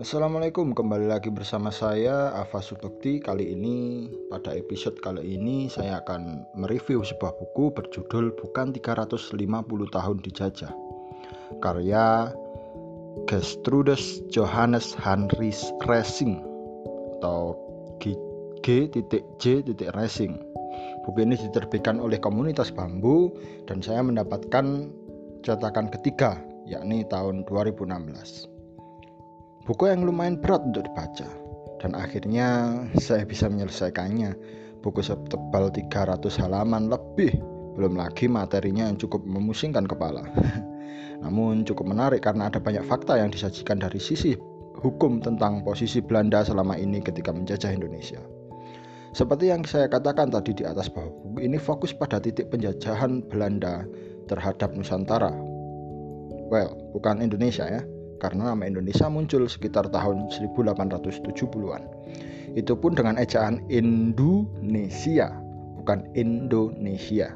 Assalamualaikum, kembali lagi bersama saya Ava Subekti. Kali ini pada episode kali ini saya akan mereview sebuah buku berjudul Bukan 350 tahun dijajah. Karya Gertrudis Johannes Hanris Racing atau G.J. Racing. Buku ini diterbitkan oleh komunitas bambu dan saya mendapatkan cetakan ketiga yakni tahun 2016. Buku yang lumayan berat untuk dibaca dan akhirnya saya bisa menyelesaikannya. Buku setebal 300 halaman lebih, belum lagi materinya yang cukup memusingkan kepala. Namun cukup menarik karena ada banyak fakta yang disajikan dari sisi hukum tentang posisi Belanda selama ini ketika menjajah Indonesia. Seperti yang saya katakan tadi di atas bahwa buku ini fokus pada titik penjajahan Belanda terhadap Nusantara Well, bukan Indonesia ya, karena nama Indonesia muncul sekitar tahun 1870-an. Itu pun dengan ejaan Indonesia, bukan Indonesia.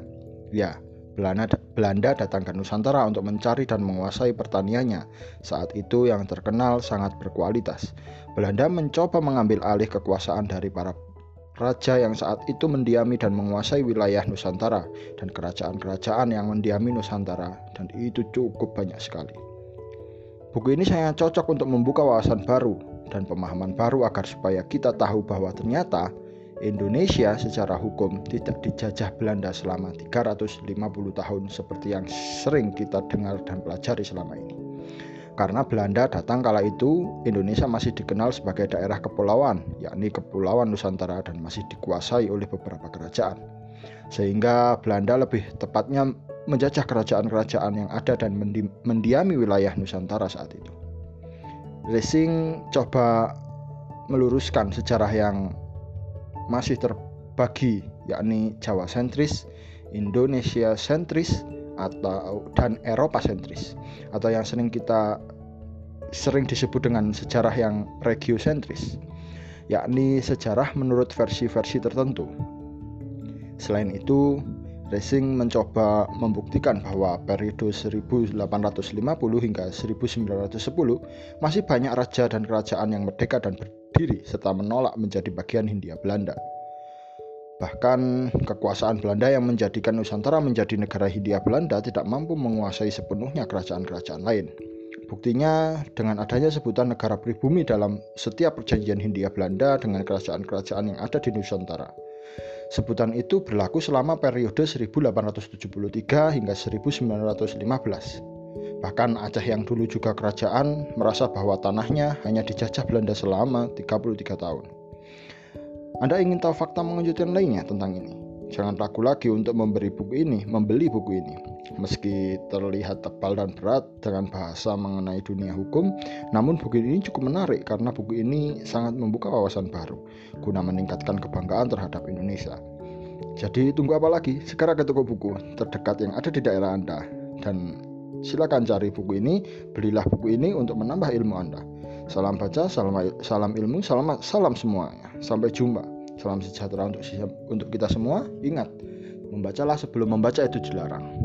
Ya, Belanda, Belanda datang ke Nusantara untuk mencari dan menguasai pertaniannya. Saat itu yang terkenal sangat berkualitas. Belanda mencoba mengambil alih kekuasaan dari para raja yang saat itu mendiami dan menguasai wilayah Nusantara dan kerajaan-kerajaan yang mendiami Nusantara dan itu cukup banyak sekali. Buku ini sangat cocok untuk membuka wawasan baru dan pemahaman baru agar supaya kita tahu bahwa ternyata Indonesia secara hukum tidak dijajah Belanda selama 350 tahun seperti yang sering kita dengar dan pelajari selama ini. Karena Belanda datang kala itu, Indonesia masih dikenal sebagai daerah kepulauan, yakni Kepulauan Nusantara dan masih dikuasai oleh beberapa kerajaan. Sehingga Belanda lebih tepatnya menjajah kerajaan-kerajaan yang ada dan mendi mendiami wilayah Nusantara saat itu. Racing coba meluruskan sejarah yang masih terbagi, yakni Jawa sentris, Indonesia sentris, atau dan Eropa sentris atau yang sering kita sering disebut dengan sejarah yang regiosentris yakni sejarah menurut versi-versi tertentu. Selain itu, Racing mencoba membuktikan bahwa periode 1850 hingga 1910 masih banyak raja dan kerajaan yang merdeka dan berdiri serta menolak menjadi bagian Hindia Belanda. Bahkan kekuasaan Belanda yang menjadikan Nusantara menjadi negara Hindia Belanda tidak mampu menguasai sepenuhnya kerajaan-kerajaan lain. Buktinya dengan adanya sebutan negara pribumi dalam setiap perjanjian Hindia Belanda dengan kerajaan-kerajaan yang ada di Nusantara. Sebutan itu berlaku selama periode 1873 hingga 1915. Bahkan Aceh yang dulu juga kerajaan merasa bahwa tanahnya hanya dijajah Belanda selama 33 tahun. Anda ingin tahu fakta mengejutkan lainnya tentang ini? Jangan ragu lagi untuk memberi buku ini, membeli buku ini. Meski terlihat tebal dan berat dengan bahasa mengenai dunia hukum, namun buku ini cukup menarik karena buku ini sangat membuka wawasan baru guna meningkatkan kebanggaan terhadap Indonesia. Jadi tunggu apa lagi? Sekarang ke toko buku terdekat yang ada di daerah Anda dan silakan cari buku ini, belilah buku ini untuk menambah ilmu Anda. Salam baca, salam, salam ilmu, salam, salam semuanya. Sampai jumpa. Salam sejahtera untuk untuk kita semua. Ingat, membacalah sebelum membaca itu dilarang.